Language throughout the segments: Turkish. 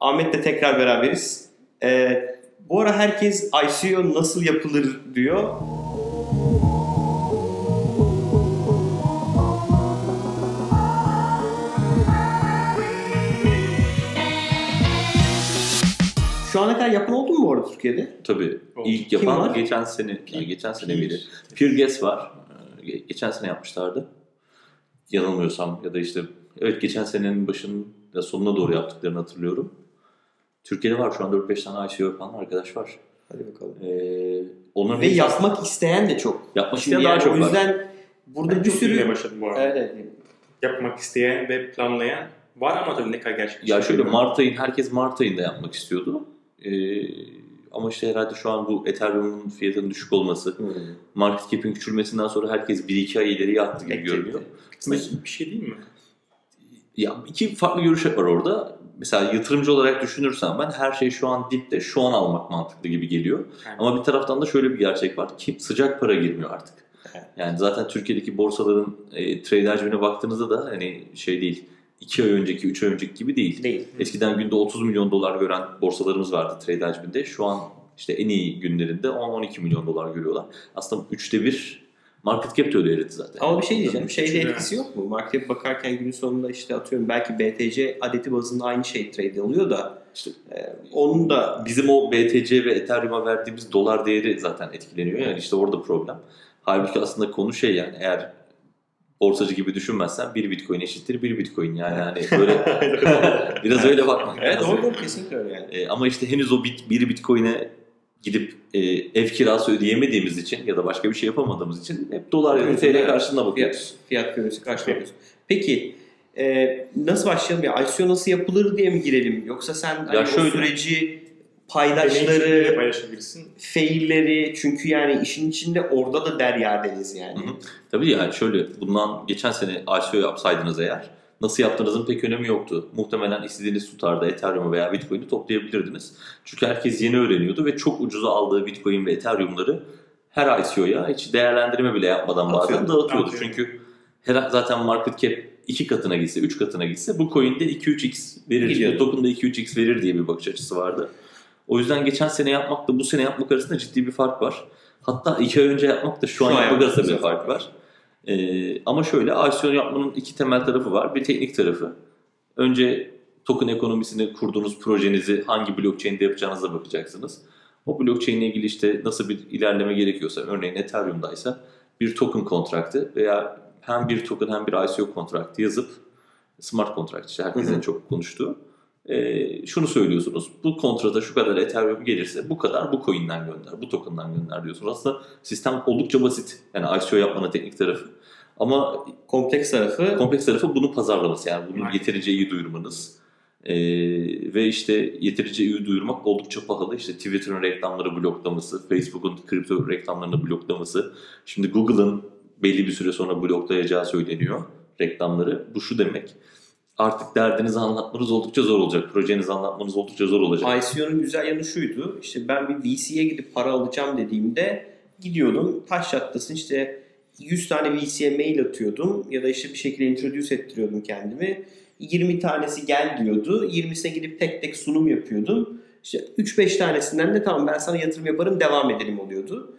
Ahmet'le tekrar beraberiz. Ee, bu ara herkes ICO nasıl yapılır diyor. Şu ana kadar yapan oldu mu bu arada Türkiye'de? Tabii. Oldu. İlk Kim yapan var? geçen sene, yani geçen sene? Pure Guess var. Ee, ge- Geçen sene yapmışlardı. Yanılmıyorsam ya da işte evet geçen senenin başının sonuna doğru yaptıklarını hatırlıyorum. Türkiye'de var şu an 4-5 tane ICO yapan arkadaş var. Hadi bakalım. Ee, onların Ve yapmak isteyen de çok. yapmak isteyen daha çok o var. yüzden burada Ben bir sürü... başladım bu arada. Evet. Yapmak isteyen ve planlayan var ama tabii ne kadar gerçek. Ya şöyle Mart ayın, herkes Mart ayında yapmak istiyordu. Ee, ama işte herhalde şu an bu Ethereum'un fiyatının düşük olması, Hmm. market cap'in küçülmesinden sonra herkes 1-2 ay ileriye attı gibi Bekledi. görünüyor. Bir şey değil mi? Ya iki farklı görüş var orada. Mesela yatırımcı olarak düşünürsen ben her şey şu an dipte, şu an almak mantıklı gibi geliyor. Yani Ama bir taraftan da şöyle bir gerçek var. Kim sıcak para girmiyor artık. Evet. Yani zaten Türkiye'deki borsaların e, trade hacmine baktığınızda da hani şey değil. 2 ay önceki, 3 ay önceki gibi değil. Değil. Eskiden günde 30 milyon dolar gören borsalarımız vardı trade hacminde. Şu an işte en iyi günlerinde 10-12 milyon dolar görüyorlar. Aslında üçte bir market cap de öyle eridi zaten. Ama bir şey diyeceğim. Şeyde etkisi yok mu? Markete bakarken günün sonunda işte atıyorum belki BTC adeti bazında aynı şey trade oluyor da İşte e, onun da bizim o BTC ve Ethereum'a verdiğimiz dolar değeri zaten etkileniyor. Yani işte orada problem. Halbuki aslında konu şey yani eğer borsacı gibi düşünmezsen bir bitcoin eşittir bir bitcoin yani hani böyle biraz öyle bakmak Evet doğru kesinlikle öyle yani. E, ama işte henüz o bit, bir bitcoin'e gidip e, ev kirası ödeyemediğimiz için ya da başka bir şey yapamadığımız için hep dolar ya da TL karşılığına bakıyoruz. Fiyat, fiyat görüntüsü. Peki e, nasıl başlayalım ya? ICO nasıl yapılır diye mi girelim? Yoksa sen hani o şöyle- süreci deneyimleri paydaşları, paylaşabilirsin. failleri çünkü yani işin içinde orada da derya deniz yani. Hı hı. Tabii yani şöyle bundan geçen sene ICO yapsaydınız eğer nasıl yaptığınızın pek önemi yoktu. Muhtemelen istediğiniz tutarda Ethereum'u veya Bitcoin'i toplayabilirdiniz. Çünkü herkes yeni öğreniyordu ve çok ucuza aldığı Bitcoin ve Ethereum'ları her ICO'ya hiç değerlendirme bile yapmadan bazen Atıyordu. dağıtıyordu. Atıyordu. Çünkü her, zaten market cap iki katına gitse, üç katına gitse bu coin'de 2-3x verir, Gidiyordu. diye, token'da 2-3x verir diye bir bakış açısı vardı. O yüzden geçen sene yapmakla bu sene yapmak arasında ciddi bir fark var. Hatta iki ay önce yapmak da şu, Şu an yapmak arasında bir fark var. Ee, ama şöyle ICO yapmanın iki temel tarafı var. Bir teknik tarafı. Önce token ekonomisini kurduğunuz projenizi hangi blockchain'de yapacağınıza bakacaksınız. O blockchain ile ilgili işte nasıl bir ilerleme gerekiyorsa örneğin Ethereum'daysa bir token kontraktı veya hem bir token hem bir ICO kontraktı yazıp smart contract işte herkesin Hı hı. en çok konuştuğu. Ee, şunu söylüyorsunuz. Bu kontrata şu kadar Ethereum gelirse bu kadar bu coin'den gönder, bu token'dan gönder diyorsunuz. Aslında sistem oldukça basit. Yani ICO yapmanın teknik tarafı. Ama Kompleks tarafı kompleks tarafı bunu pazarlaması. Yani bunu yeterince iyi duyurmanız. Ee, ve işte yeterince iyi duyurmak oldukça pahalı. İşte Twitter'ın reklamları bloklaması, Facebook'un kripto reklamlarını bloklaması. Şimdi Google'ın belli bir süre sonra bloklayacağı söyleniyor reklamları. Bu şu demek. Artık derdinizi anlatmanız oldukça zor olacak. Projenizi anlatmanız oldukça zor olacak. ICO'nun güzel yanı şuydu. İşte ben bir VC'ye gidip para alacağım dediğimde gidiyordum. Taş çatlasın işte 100 tane VC'ye mail atıyordum ya da işte bir şekilde introduce ettiriyordum kendimi. 20 tanesi gel diyordu. 20'sine gidip tek tek sunum yapıyordum. İşte 3-5 tanesinden de tamam ben sana yatırım yaparım devam edelim oluyordu.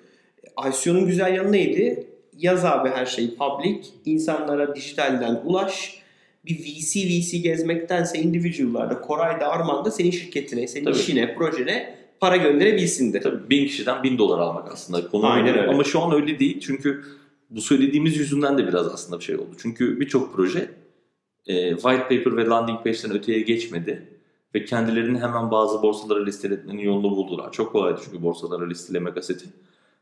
ICO'nun güzel yanı neydi? Yaz abi her şeyi public, insanlara dijitalden ulaş. Bir VC VC gezmektense individual'larda, Koray'da, Arman'da senin şirketine, senin Tabii. işine, projene para gönderebilsindir. Tabii bin kişiden bin dolar almak aslında konu. Aynen öyle. Ama şu an öyle değil çünkü bu söylediğimiz yüzünden de biraz aslında bir şey oldu. Çünkü birçok proje e, white paper ve landing page'den öteye geçmedi ve kendilerini hemen bazı borsalara listeletmenin yolunu buldular. Çok kolaydı çünkü borsalara listelemek aseti.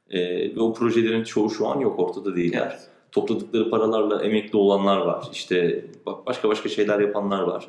E, ve o projelerin çoğu şu an yok ortada değiller. Evet. Topladıkları paralarla emekli olanlar var. İşte bak başka başka şeyler yapanlar var.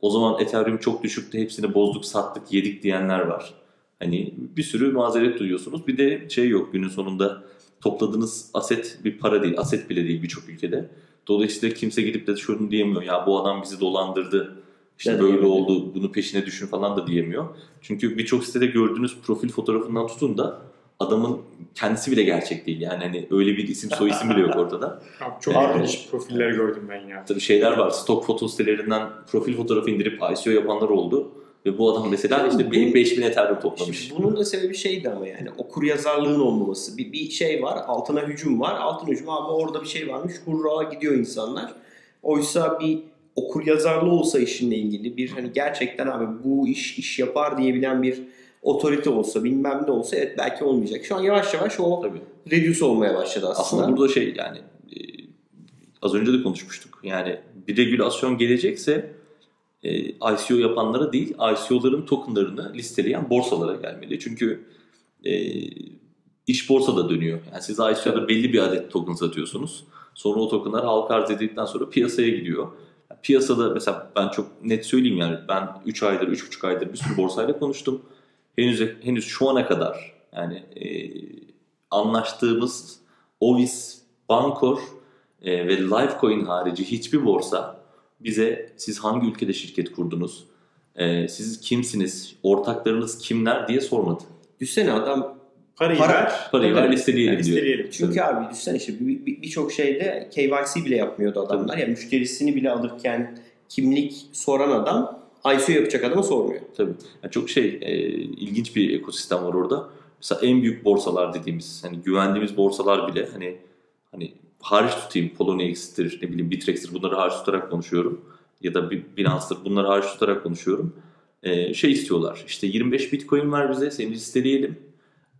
O zaman Ethereum çok düşüktü hepsini bozduk sattık yedik diyenler var. Hani bir sürü mazeret duyuyorsunuz. Bir de şey yok günün sonunda topladığınız aset bir para değil. Aset bile değil birçok ülkede. Dolayısıyla kimse gidip de şunu diyemiyor. Ya bu adam bizi dolandırdı. İşte Evet, böyle oldu. Bunu peşine düşün falan da diyemiyor. Çünkü birçok sitede gördüğünüz profil fotoğrafından tutun da adamın kendisi bile gerçek değil. Yani hani öyle bir isim soy isim bile yok ortada. Abi çok ilginç profiller gördüm ben ya. Tabii şeyler var. Stok foto sitelerinden profil fotoğrafı indirip ICO yapanlar oldu. Ve bu adam mesela Tabii işte bu- 5000 Ethereum toplamış. Bunun da sebebi şeydi ama yani okur yazarlığın olmaması. Bir, bir şey var, altına hücum var. Altına hücum abi orada bir şey varmış. Hurra gidiyor insanlar. Oysa bir okur yazarlığı olsa işinle ilgili bir hani gerçekten abi bu iş iş yapar diyebilen bir otorite olsa bilmem ne olsa evet belki olmayacak. Şu an yavaş yavaş o Tabii. reduce olmaya başladı aslında. Aslında burada şey yani e, az önce de konuşmuştuk. Yani bir regülasyon gelecekse e, ICO yapanlara değil, ICO'ların tokenlarını listeleyen borsalara gelmeli. Çünkü e, iş borsada dönüyor. Yani siz ICO'da belli bir adet token satıyorsunuz. Sonra o tokenlar halka arz edildikten sonra piyasaya gidiyor. Piyasada mesela ben çok net söyleyeyim yani ben 3 aydır, 3,5 aydır bir sürü borsayla konuştum. Henüz henüz şu ana kadar yani e, anlaştığımız Ovis, Bankor e, ve Lifecoin harici hiçbir borsa bize siz hangi ülkede şirket kurdunuz, e, siz kimsiniz, ortaklarınız kimler diye sormadı. Düşsene adam Parayı Para- ver. Parayı Tabii. ver listeleyelim Yani diyor. Çünkü abi düşünsene işte bir- bir- birçok şeyde KYC bile yapmıyordu adamlar. Yani müşterisini bile alırken kimlik soran adam ICO yapacak adamı sormuyor. Tabii. Yani çok şey e, ilginç bir ekosistem var orada. Mesela en büyük borsalar dediğimiz hani güvendiğimiz borsalar bile hani hani hariç tutayım Poloniex'tir ne bileyim Bitrex'tir bunları hariç tutarak konuşuyorum. Ya da Bi- Binance'dır bunları hariç tutarak konuşuyorum. E, şey istiyorlar işte 25 bitcoin ver bize seni listeleyelim.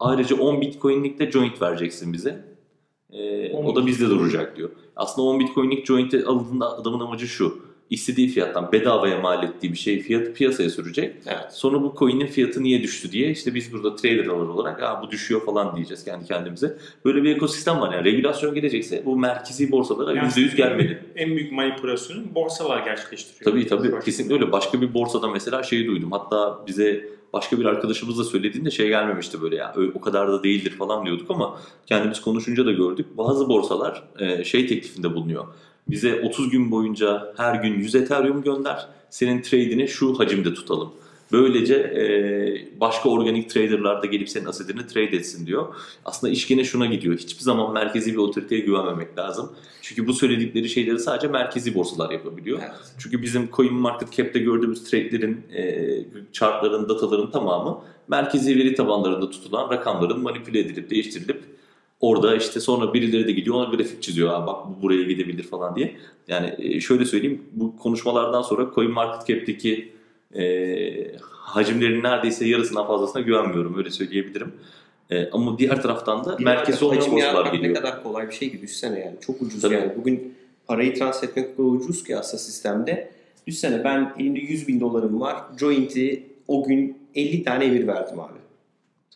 Ayrıca 10 bitcoinlik de joint vereceksin bize. E, 10 o da bizde duracak diyor. Aslında 10 bitcoinlik joint'e alındığında adamın amacı şu. İstediği fiyattan bedavaya mal ettiği bir şey fiyatı piyasaya sürecek. Evet. Sonra bu coin'in fiyatı niye düştü diye işte biz burada traderlar olarak Aa, bu düşüyor falan diyeceğiz kendi kendimize. Böyle bir ekosistem var yani regülasyon gelecekse bu merkezi borsalara Yani %100 gelmeli. En büyük manipülasyonu borsalar gerçekleştiriyor. Tabii tabii kesinlikle öyle. Başka bir borsada mesela şeyi duydum. Hatta bize başka bir arkadaşımız da söylediğinde şey gelmemişti böyle ya "Ö- o kadar da değildir falan diyorduk ama kendimiz konuşunca da gördük. Bazı borsalar şey teklifinde bulunuyor. Bize 30 gün boyunca her gün 100 Ethereum gönder. Senin trade'ini şu hacimde tutalım. Böylece e, başka organik traderlar da gelip senin asetini trade etsin diyor. Aslında iş gene şuna gidiyor. Hiçbir zaman merkezi bir otoriteye güvenmemek lazım. Çünkü bu söyledikleri şeyleri sadece merkezi borsalar yapabiliyor. Evet. Çünkü bizim coin market cap'te gördüğümüz trade'lerin, e, chartların, dataların tamamı merkezi veri tabanlarında tutulan rakamların manipüle edilip değiştirilip orada işte sonra birileri de gidiyor ona grafik çiziyor. Ha, bak bu buraya gidebilir falan diye. Yani e, şöyle söyleyeyim bu konuşmalardan sonra coin market cap'teki e, hacimlerin neredeyse yarısından fazlasına güvenmiyorum öyle söyleyebilirim. E, ama diğer taraftan da Bir merkezi hacim borsalar geliyor. Ne kadar kolay bir şey ki düşsene yani. Çok ucuz Tabii. yani. Bugün parayı transfer etmek kadar ucuz ki aslında sistemde. Düşsene ben elimde 100 bin dolarım var. Joint'i o gün 50 tane emir verdim abi.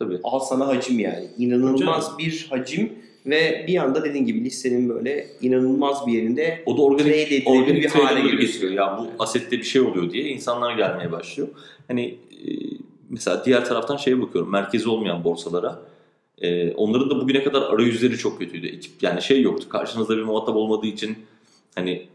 Tabii. Al sana hacim yani. İnanılmaz bir hacim ve bir anda dediğin gibi listenin böyle inanılmaz bir yerinde O da organik, organik bir hale getiriyor. Ya bu asette bir şey oluyor diye insanlar gelmeye başlıyor. Hani e, mesela diğer taraftan şeye bakıyorum. Merkezi olmayan borsalara. E, onların da bugüne kadar arayüzleri çok kötüydü. Ekip yani şey yoktu. Karşınızda bir muhatap olmadığı için hani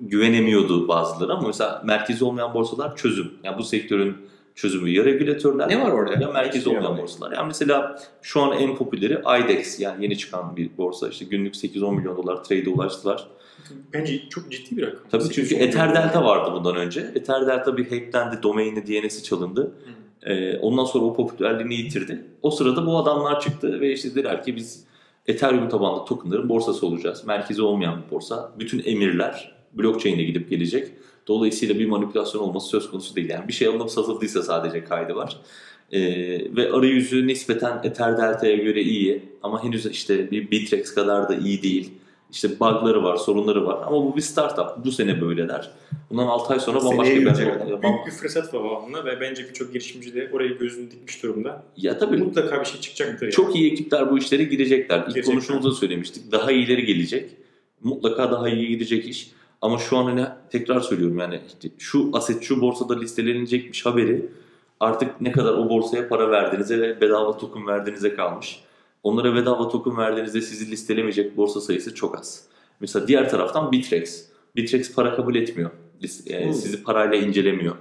güvenemiyordu bazıları ama mesela merkezi olmayan borsalar çözüm. Yani bu sektörün çözümü ya regülatörler Ne var orada? ya merkezi olmayan bilmiyorum. borsalar. Yani mesela şu an en popüleri IDEX yani yeni çıkan bir borsa. İşte günlük 8-10 milyon dolar trade'e ulaştılar. Bence çok ciddi bir rakam. Tabii çünkü Ether. Delta vardı bundan önce. Ether Delta bir hacklendi, domaini, DNS'i çalındı. Ee, ondan sonra o popülerliğini yitirdi. O sırada bu adamlar çıktı ve işte dediler ki biz Ethereum tabanlı tokenların borsası olacağız. Merkezi olmayan bir borsa. Bütün emirler blockchain'e gidip gelecek. Dolayısıyla bir manipülasyon olması söz konusu değil. Yani bir şey alınıp satıldıysa sadece kaydı var. Ee, ve arayüzü nispeten Ether Delta'ya göre iyi ama henüz işte bir Bitrex kadar da iyi değil. İşte bug'ları var, sorunları var ama bu bir startup. Bu sene böyleler. Bundan 6 ay sonra bambaşka bir adam. Büyük bir fırsat var o anlamda ve bence birçok girişimci de oraya gözünü dikmiş durumda. Ya tabii Mutlaka bir şey çıkacaktır. yani. çok iyi ekipler bu işlere girecekler. İlk Girecekler. konuşmamızda söylemiştik. Daha iyileri gelecek. Mutlaka daha iyi gidecek iş. Ama şu an hani tekrar söylüyorum yani işte şu aset şu borsada listelenecekmiş haberi artık ne kadar o borsaya para verdiğinize ve bedava token verdiğinize kalmış. Onlara bedava token verdiğinizde sizi listelemeyecek borsa sayısı çok az. Mesela diğer taraftan Bitrex. Bitrex para kabul etmiyor. E, Hmm. Sizi parayla incelemiyor.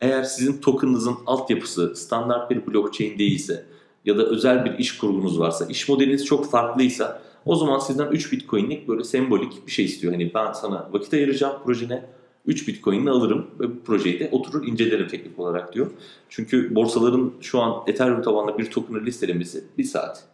Eğer sizin token'ınızın altyapısı standart bir blockchain değilse ya da özel bir iş kurgunuz varsa, iş modeliniz çok farklıysa o zaman sizden 3 bitcoin'lik böyle sembolik bir şey istiyor. Hani ben sana vakit ayıracağım projene, 3 Bitcoin'ini alırım ve bu projeyi de oturur incelerim teknik olarak diyor. Çünkü borsaların şu an Ethereum tabanlı bir token'ı listelemesi 1 saat.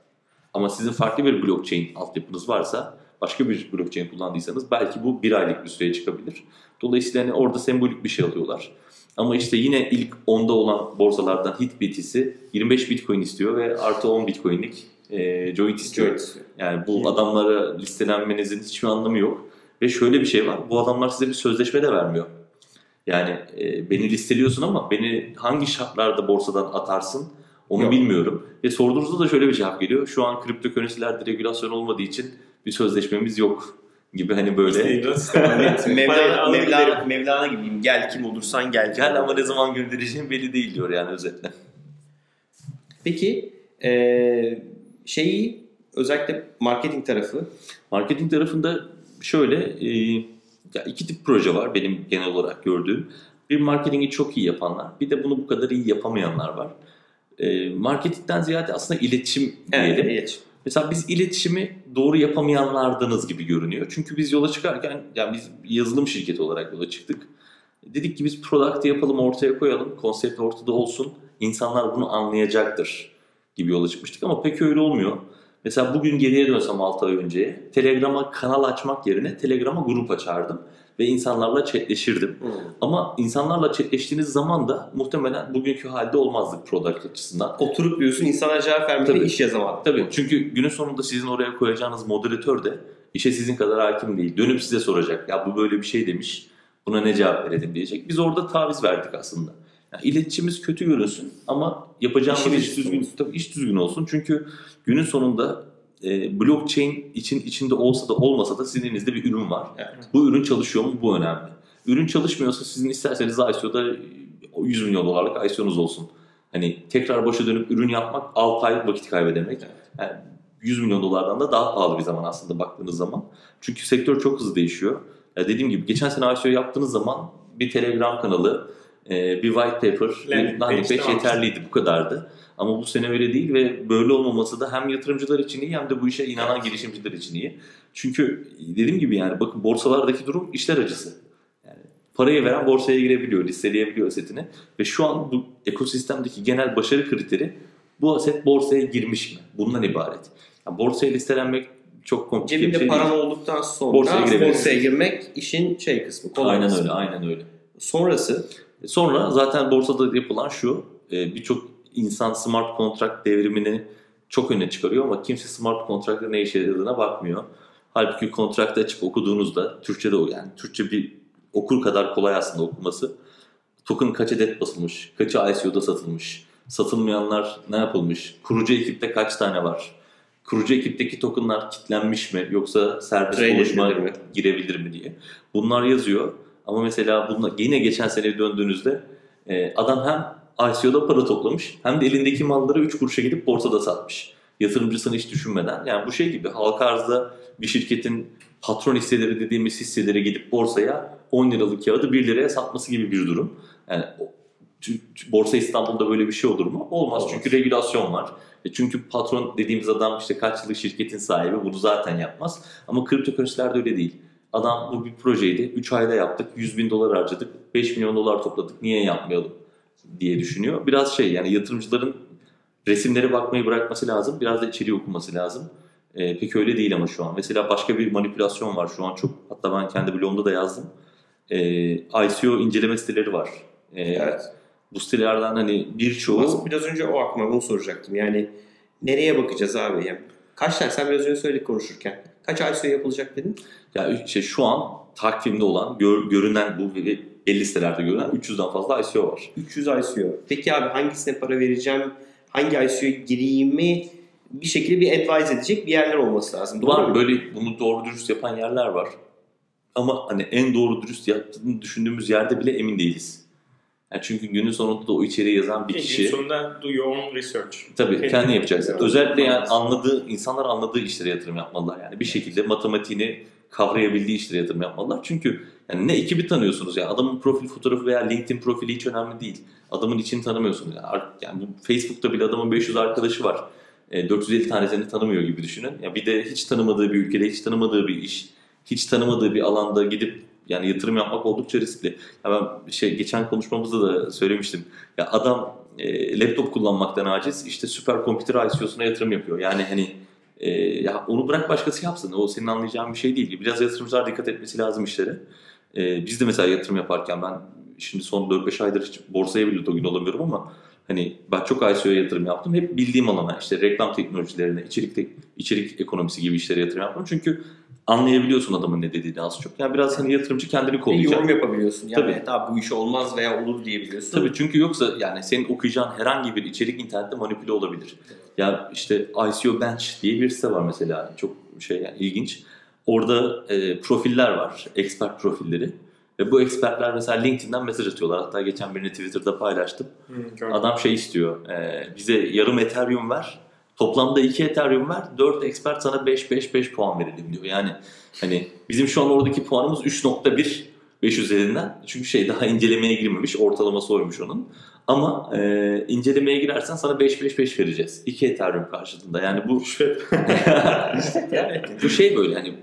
Ama sizin farklı bir blockchain altyapınız varsa başka bir blockchain kullandıysanız belki bu bir aylık bir süreye çıkabilir. Dolayısıyla hani orada sembolik bir şey alıyorlar. Ama işte yine ilk 10'da olan borsalardan HitBT'si 25 Bitcoin istiyor ve artı 10 Bitcoin'lik e, joint istiyor. Joint. Yani bu adamlara listelenmenizin hiçbir anlamı yok. Ve şöyle bir şey var. Bu adamlar size bir sözleşme de vermiyor. Yani e, beni listeliyorsun ama beni hangi şartlarda borsadan atarsın onu Yok. bilmiyorum. Ve sorduğunuzda da şöyle bir cevap geliyor. Şu an kripto currency'lerde regülasyon olmadığı için bir sözleşmemiz yok gibi hani böyle. Evet. Mevlana, Mevlana. Mevlana gibiyim. Gel kim olursan gel. Gel ama ne zaman göndereceğim belli değil diyor yani özetle. Peki eee, şeyi özellikle marketing tarafı Marketing tarafında şöyle e, ya iki tip proje var benim genel olarak gördüğüm. Bir marketingi çok iyi yapanlar, bir de bunu bu kadar iyi yapamayanlar var. E, marketingden ziyade aslında iletişim diyelim. evet. Mesela biz iletişimi doğru yapamayanlardanız gibi görünüyor. Çünkü biz yola çıkarken, yani biz yazılım şirketi olarak yola çıktık. Dedik ki biz product yapalım, ortaya koyalım, konsept ortada olsun, insanlar bunu anlayacaktır gibi yola çıkmıştık ama pek öyle olmuyor. Mesela bugün geriye dönsem 6 ay önceye, Telegram'a kanal açmak yerine Telegram'a grup açardım ve insanlarla chatleşirdim. Ama insanlarla chatleştiğiniz zaman da muhtemelen bugünkü halde olmazdık product açısından. Oturup diyorsun insanlara cevap Tabii. iş yazamadım. Tabii çünkü günün sonunda sizin oraya koyacağınız moderatör de işe sizin kadar hakim değil. Dönüp size soracak. Ya bu böyle bir şey demiş. Buna ne cevap verelim diyecek. Biz orada taviz verdik aslında. Yani iletişimimiz kötü görünsün ama yapacağımız İşimiz iş düzgün, olsun. tabii iş düzgün olsun. Çünkü günün sonunda e, blockchain için içinde olsa da olmasa da sizin elinizde bir ürün var. Evet. Bu ürün çalışıyor mu? Bu önemli. Ürün çalışmıyorsa sizin isterseniz ICO'da 100 milyon dolarlık ICO'nuz olsun. Hani tekrar başa dönüp ürün yapmak 6 ay vakit kaybedemek. Evet. Yani 100 milyon dolardan da daha pahalı bir zaman aslında baktığınız zaman. Çünkü sektör çok hızlı değişiyor. Ya dediğim gibi geçen sene ICO yaptığınız zaman bir Telegram kanalı, e, bir white paper, Landing bir landing page yeterliydi bu kadardı. Ama bu sene öyle değil ve böyle olmaması da hem yatırımcılar için iyi hem de bu işe inanan girişimciler için iyi. Çünkü dediğim gibi yani bakın borsalardaki durum işler acısı. Yani parayı veren borsaya girebiliyor, listeleyebiliyor asetini ve şu an bu ekosistemdeki genel başarı kriteri bu aset borsaya girmiş mi? Bundan ibaret. Yani borsaya listelenmek çok komplike bir şey paran olduktan sonra Borsaya borsaya, girmek işin şey kısmı. kolay Aynen kısmı. öyle, aynen öyle. Sonrası Sonra zaten borsada yapılan şu, e, birçok insan smart contract devrimini çok öne çıkarıyor ama kimse smart contract'ın ne işe yaradığına bakmıyor. Halbuki kontraktı açıp okuduğunuzda, Türkçe'de o yani Türkçe bir okur kadar kolay aslında okuması. Token kaç adet basılmış, kaçı ICO'da satılmış, satılmayanlar ne yapılmış, kurucu ekipte kaç tane var, kurucu ekipteki tokenlar kitlenmiş mi yoksa serbest Trade mi? girebilir mi diye. Bunlar yazıyor. Ama mesela bunlar, yine geçen sene döndüğünüzde e, adam hem ICO'da para toplamış hem de elindeki malları 3 kuruşa gidip borsada satmış. Yatırımcısını hiç düşünmeden. Yani bu şey gibi halka arzda bir şirketin patron hisseleri dediğimiz hisseleri gidip borsaya 10 liralık kağıdı 1 liraya satması gibi bir durum. Yani Borsa İstanbul'da böyle bir şey olur mu? Olmaz. Olmaz. Çünkü regülasyon var. E çünkü patron dediğimiz adam işte kaç yıllık şirketin sahibi bunu zaten yapmaz. Ama kripto öyle değil. Adam bu bir projeydi. 3 ayda yaptık. 100 bin dolar harcadık. 5 milyon dolar topladık. Niye yapmayalım diye düşünüyor. Biraz şey yani yatırımcıların resimlere bakmayı bırakması lazım. Biraz da içeriği okuması lazım. Ee, pek öyle değil ama şu an. Mesela başka bir manipülasyon var şu an çok. Hatta ben kendi blogumda da yazdım. Ee, ICO inceleme siteleri var. Ee, evet. Bu sitelerden hani birçoğu biraz önce o aklıma bunu soracaktım. Yani nereye bakacağız abi? Yani kaç tane sen biraz önce söyledik konuşurken. Kaç ICO yapılacak dedin? ya işte şu an takvimde olan gör- görünen bu ve belli sitelerde görünen 300'den fazla ICO var. 300 ICO. Peki abi hangisine para vereceğim? Hangi ICO'ya gireyimi bir şekilde bir advise edecek bir yerler olması lazım. Doğru var mu? böyle bunu doğru dürüst yapan yerler var. Ama hani en doğru dürüst yaptığını düşündüğümüz yerde bile emin değiliz. Yani çünkü günün sonunda da o içeriği yazan bir kişi sonunda do your own research. tabii Kendi- kendi yapacaksın. Evet. Özellikle yani anladığı, insanlar anladığı işlere yatırım yapmalılar. Yani bir şekilde matematiğini kavrayabildiği işlere yatırım yapmalılar. Çünkü yani ne ekibi tanıyorsunuz ya adamın profil fotoğrafı veya LinkedIn profili hiç önemli değil. Adamın içini tanımıyorsunuz. Yani, yani bu Facebook'ta bile adamın 500 arkadaşı var. E, 450 tanesini tanımıyor gibi düşünün. Ya bir de hiç tanımadığı bir ülkede, hiç tanımadığı bir iş, hiç tanımadığı bir alanda gidip yani yatırım yapmak oldukça riskli. Ya ben şey geçen konuşmamızda da söylemiştim. Ya adam e, laptop kullanmaktan aciz işte süper computer ICO'suna yatırım yapıyor. Yani hani e, ya onu bırak başkası yapsın. O senin anlayacağın bir şey değil. Biraz yatırımcılar dikkat etmesi lazım işlere. E, biz de mesela yatırım yaparken ben şimdi son 4-5 aydır hiç borsaya bile dogin olamıyorum ama hani ben çok ICO'ya yatırım yaptım. Hep bildiğim alana işte reklam teknolojilerine, içerik, içerik ekonomisi gibi işlere yatırım yaptım. Çünkü anlayabiliyorsun adamın ne dediğini az çok. Yani biraz hani yatırımcı kendini kollayacak. yorum yapabiliyorsun. Yani Tabii. abi bu iş olmaz veya olur diyebiliyorsun. Tabii çünkü yoksa yani senin okuyacağın herhangi bir içerik internette manipüle olabilir. Ya işte ICO Bench diye bir site var mesela. Çok şey yani ilginç. Orada e, profiller var. Expert profilleri. Ve bu expertler mesela LinkedIn'den mesaj atıyorlar. Hatta geçen birini Twitter'da paylaştım. Gördüm. Adam şey istiyor. e, bize yarım Ethereum ver. Toplamda 2 Ethereum ver. 4 expert sana 5-5-5 puan verelim diyor. Yani hani bizim şu an oradaki puanımız 3.1 5 üzerinden. Çünkü şey daha incelemeye girmemiş. Ortalaması oymuş onun. Ama e, incelemeye girersen sana 5-5-5 vereceğiz. 2 Ethereum karşılığında. Yani bu bu şey böyle hani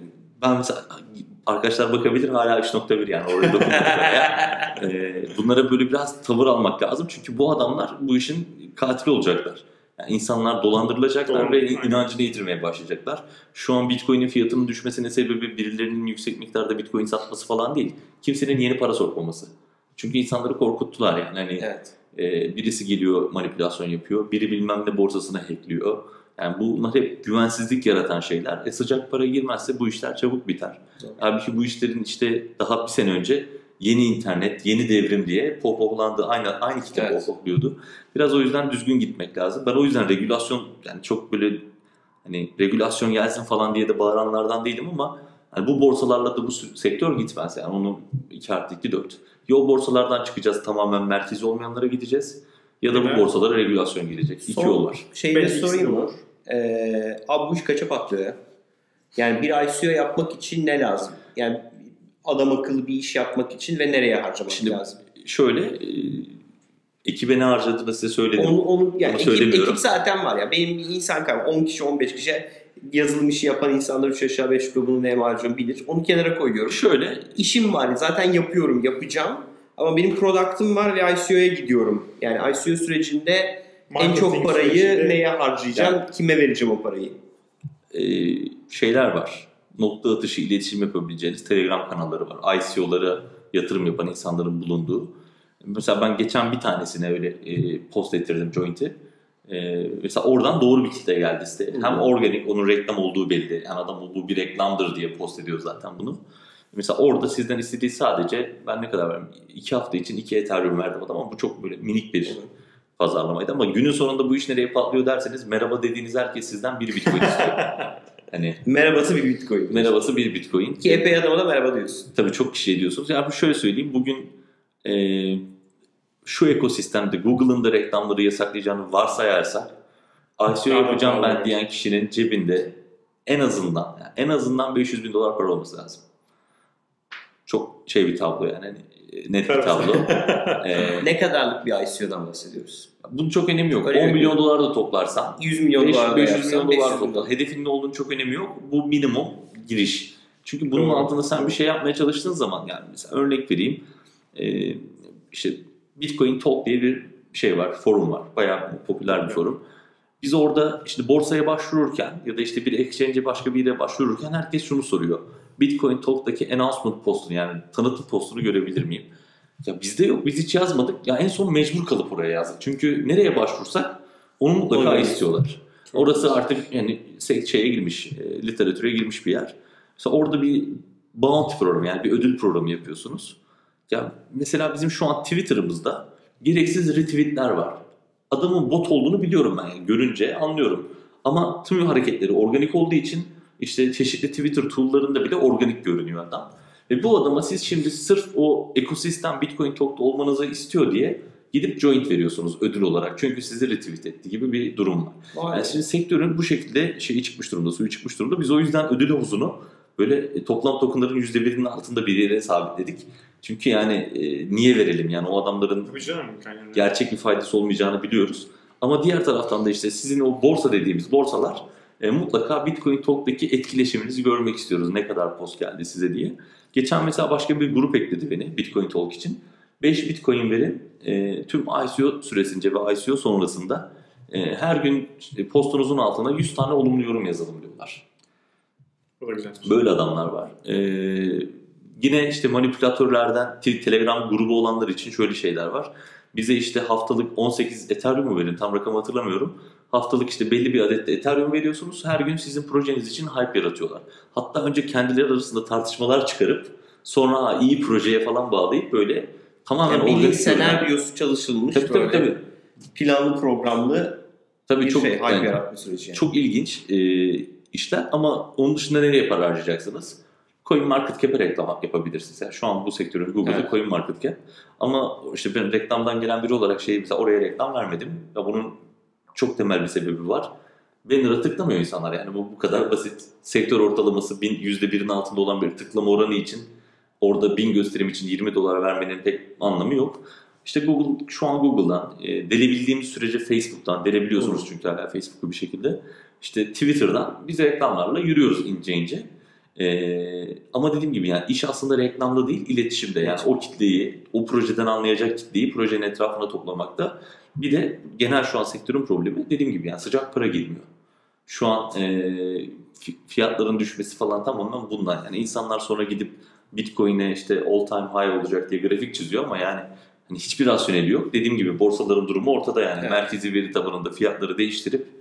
ben mesela arkadaşlar bakabilir hala 3.1 yani dokunmuyor. Ee, bunlara böyle biraz tavır almak lazım. Çünkü bu adamlar bu işin katili olacaklar. Yani insanlar dolandırılacaklar Doğru, ve aynen. inancını yitirmeye başlayacaklar. Şu an Bitcoin'in fiyatının düşmesinin sebebi birilerinin yüksek miktarda Bitcoin satması falan değil. Kimsenin yeni para sokmaması. Çünkü insanları korkuttular yani. Hani evet. ee, birisi geliyor manipülasyon yapıyor. Biri bilmem ne borsasına hackliyor. Yani bunlar hep güvensizlik yaratan şeyler. E sıcak para girmezse bu işler çabuk biter. Halbuki bu işlerin işte daha bir sene önce yeni internet, yeni devrim diye pohpohlandı. Aynı, aynı kitap Evet. pohpohluyordu. Biraz o yüzden düzgün gitmek lazım. Ben o yüzden regülasyon yani çok böyle hani regülasyon gelsin falan diye de bağıranlardan değilim ama hani bu borsalarla da bu sektör gitmez. Yani onun 2 artı 2 4. Ya o borsalardan çıkacağız tamamen merkezi olmayanlara gideceğiz ya da bu Evet. borsalara regülasyon gelecek. İki Son yol var. Şeyi de sorayım mı? Ee, abi bu iş kaça patlıyor ya? Yani bir ICO yapmak için ne lazım? Yani adam akıllı bir iş yapmak için ve nereye harcamak Şimdi lazım? şöyle e, ekibe ne harcadığını size söyledim. Onu, onu yani Onu ekip, ekip zaten var ya. Benim bir insan kavramı 10 kişi 15 kişi yazılım işi yapan insanlar 3 aşağı 5 yukarı bunu ne harcıyorum bilir. Onu kenara koyuyorum. Şöyle İşim var zaten yapıyorum yapacağım. Ama benim product'ım var ve ICO'ya gidiyorum. Yani ICO sürecinde en çok Marketing parayı sürecinde- neye harcayacağım, kime vereceğim o parayı? e, şeyler var. Nokta atışı iletişim yapabileceğiniz Telegram kanalları var. ICO'lara yatırım yapan insanların bulunduğu. Mesela ben geçen bir tanesine öyle e, post ettirdim Joint'i. E, mesela oradan doğru bir kitle geldi siteye. Hem organik, onun reklam olduğu belli. Yani adam bu bir reklamdır diye post ediyor zaten bunu. Mesela orada sizden istediği sadece ben ne kadar verdim? İki hafta için iki Ethereum verdim adam ama bu çok böyle minik bir pazarlamaydı. Ama günün sonunda bu iş nereye patlıyor derseniz merhaba dediğiniz herkes sizden bir Bitcoin istiyor. hani Merhabası bir bitcoin. merhabası bir Bitcoin. Ki epey adama da merhaba diyorsun. Tabii çok kişi ediyorsunuz. Ya bu şöyle söyleyeyim. Bugün e, şu ekosistemde Google'ın da reklamları yasaklayacağını varsayarsak ICO yapacağım ben diyen kişinin cebinde en azından yani en azından 500 bin dolar para olması lazım. Çok şey bir tablo yani. hani, e, net bir tablo. E, Ne kadarlık bir ICO'dan bahsediyoruz? bunun çok önemi yok. Öyle 10 mi? milyon dolar da toplarsan 100 milyon 500 dolar da 500 yapsan, milyon dolar 500 bin toplar. Hedefin ne olduğunu çok önemi yok. Bu minimum giriş. Çünkü bunun Doğru. altında sen bir şey yapmaya çalıştığın zaman yani mesela örnek vereyim. Ee, işte Bitcoin Talk diye bir şey var, forum var. Bayağı popüler bir forum. Biz orada işte borsaya başvururken ya da işte bir exchange'e başka bir yere başvururken herkes şunu soruyor. Bitcoin Talk'taki announcement postunu yani tanıtım postunu görebilir miyim? Ya bizde yok. Biz hiç yazmadık. Ya en son mecbur kalıp oraya yazdık. Çünkü nereye başvursak onu mutlaka Onu istiyorlar. Çok Orası güzel. artık yani se- şeye girmiş, e, literatüre girmiş bir yer. Mesela orada bir bounty programı yani bir ödül programı yapıyorsunuz. Ya mesela bizim şu an Twitter'ımızda gereksiz retweetler var. Adamın bot olduğunu biliyorum ben yani görünce anlıyorum. Ama tüm hareketleri organik olduğu için işte çeşitli Twitter tool'larında bile organik görünüyor adam. Ve bu adama siz şimdi sırf o ekosistem Bitcoin Talk'ta olmanızı istiyor diye gidip joint veriyorsunuz ödül olarak. Çünkü sizi retweet etti gibi bir durum var. Yani şimdi sektörün bu şekilde şeyi çıkmış durumda, suyu çıkmış durumda. Biz o yüzden ödül havuzunu böyle e, toplam tokenların %1'inin altında bir yere sabitledik. Çünkü yani e, niye verelim yani o adamların canım. Gerçek bir faydası olmayacağını biliyoruz. Ama diğer taraftan da işte sizin o borsa dediğimiz borsalar E, mutlaka Bitcoin Talk'taki etkileşiminizi görmek istiyoruz. Ne kadar post geldi size diye. Geçen mesela başka bir grup ekledi beni Bitcoin Talk için. 5 Bitcoin verin e, tüm ICO süresince ve ICO sonrasında e, her gün işte postunuzun altına 100 tane olumlu yorum yazalım diyorlar. Bu da güzel. Böyle adamlar var. Ee, yine işte manipülatörlerden te- Telegram grubu olanlar için şöyle şeyler var. Bize işte haftalık 18 Ethereum verin tam rakam hatırlamıyorum. Haftalık işte belli bir adette Ethereum veriyorsunuz. Her gün sizin projeniz için hype yaratıyorlar. Hatta önce kendileri arasında tartışmalar çıkarıp sonra "Aa, iyi projeye falan bağlayıp böyle tamamen Yani ürünler- senaryosu çalışılmış Tabii tabii böyle tabii. planlı programlı Tabii bir çok şey, yani- yaratma süreci yani. Çok ilginç e, işler ama onun dışında nereye para harcayacaksınız? Coin Market Cap'e reklam yapabilirsiniz. Yani şu an bu sektörün Google'da Evet. Coin Market Cap. Ama işte ben reklamdan gelen biri olarak şey mesela oraya reklam vermedim. Ya bunun çok temel bir sebebi var. Banner'a tıklamıyor insanlar yani bu bu kadar basit. Sektör ortalaması bin, %1'in altında olan bir tıklama oranı için orada 1000 gösterim için 20 dolar vermenin pek anlamı yok. İşte Google şu an Google'dan e, delebildiğimiz sürece Facebook'tan delebiliyorsunuz çünkü hala Facebook'u bir şekilde. İşte Twitter'dan biz reklamlarla yürüyoruz ince ince. Ee, ama dediğim gibi yani iş aslında reklamda değil iletişimde yani o kitleyi o projeden anlayacak kitleyi projenin etrafına toplamakta. Bir de genel şu an sektörün problemi dediğim gibi yani sıcak para girmiyor. Şu an e, fi- fiyatların düşmesi falan tamamen bundan yani insanlar sonra gidip Bitcoin'e işte all time high olacak diye grafik çiziyor ama yani hani hiçbir rasyoneli yok. Dediğim gibi borsaların durumu ortada yani. Evet. Merkezi veri tabanında fiyatları değiştirip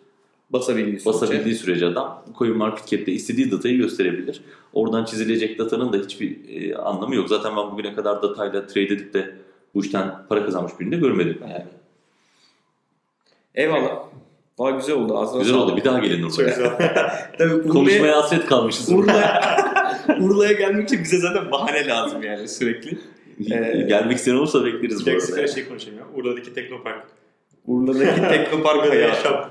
basabildiği sürece. basabildiği sürece adam Coin Market Cap'te istediği datayı gösterebilir. Oradan çizilecek datanın da hiçbir e, anlamı yok. Zaten ben bugüne kadar datayla trade edip de bu işten para kazanmış birini de görmedim yani. Eyvallah. Valla güzel oldu. Ağzına Güzel sağlık. oldu. Bir daha gelin Çok Urla'ya. güzel. Tabii Urla'ya, Konuşmaya hasret kalmışız. Urla'ya, Urla'ya gelmek için bize zaten bahane lazım yani sürekli. Ee, Gelmek isteyen olursa bekleriz bu arada. dakika şey konuşayım ya. Urla'daki Teknopark. Urla'daki Teknopark hayatı.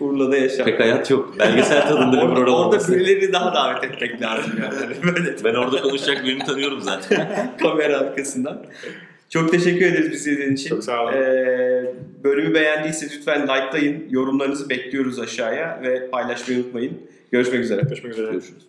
Urla'da yaşam. Pek hayat yok. Belgesel tadında bir Orada, program orada olması. birilerini daha davet etmek lazım yani. Böyle Ben orada konuşacak birini tanıyorum zaten. kamera arkasından. Çok teşekkür ederiz bizi izlediğiniz için. Çok sağ olun. Ee, bölümü beğendiyseniz lütfen likelayın. Yorumlarınızı bekliyoruz aşağıya ve paylaşmayı unutmayın. Görüşmek üzere. Görüşmek üzere. Görüşürüz.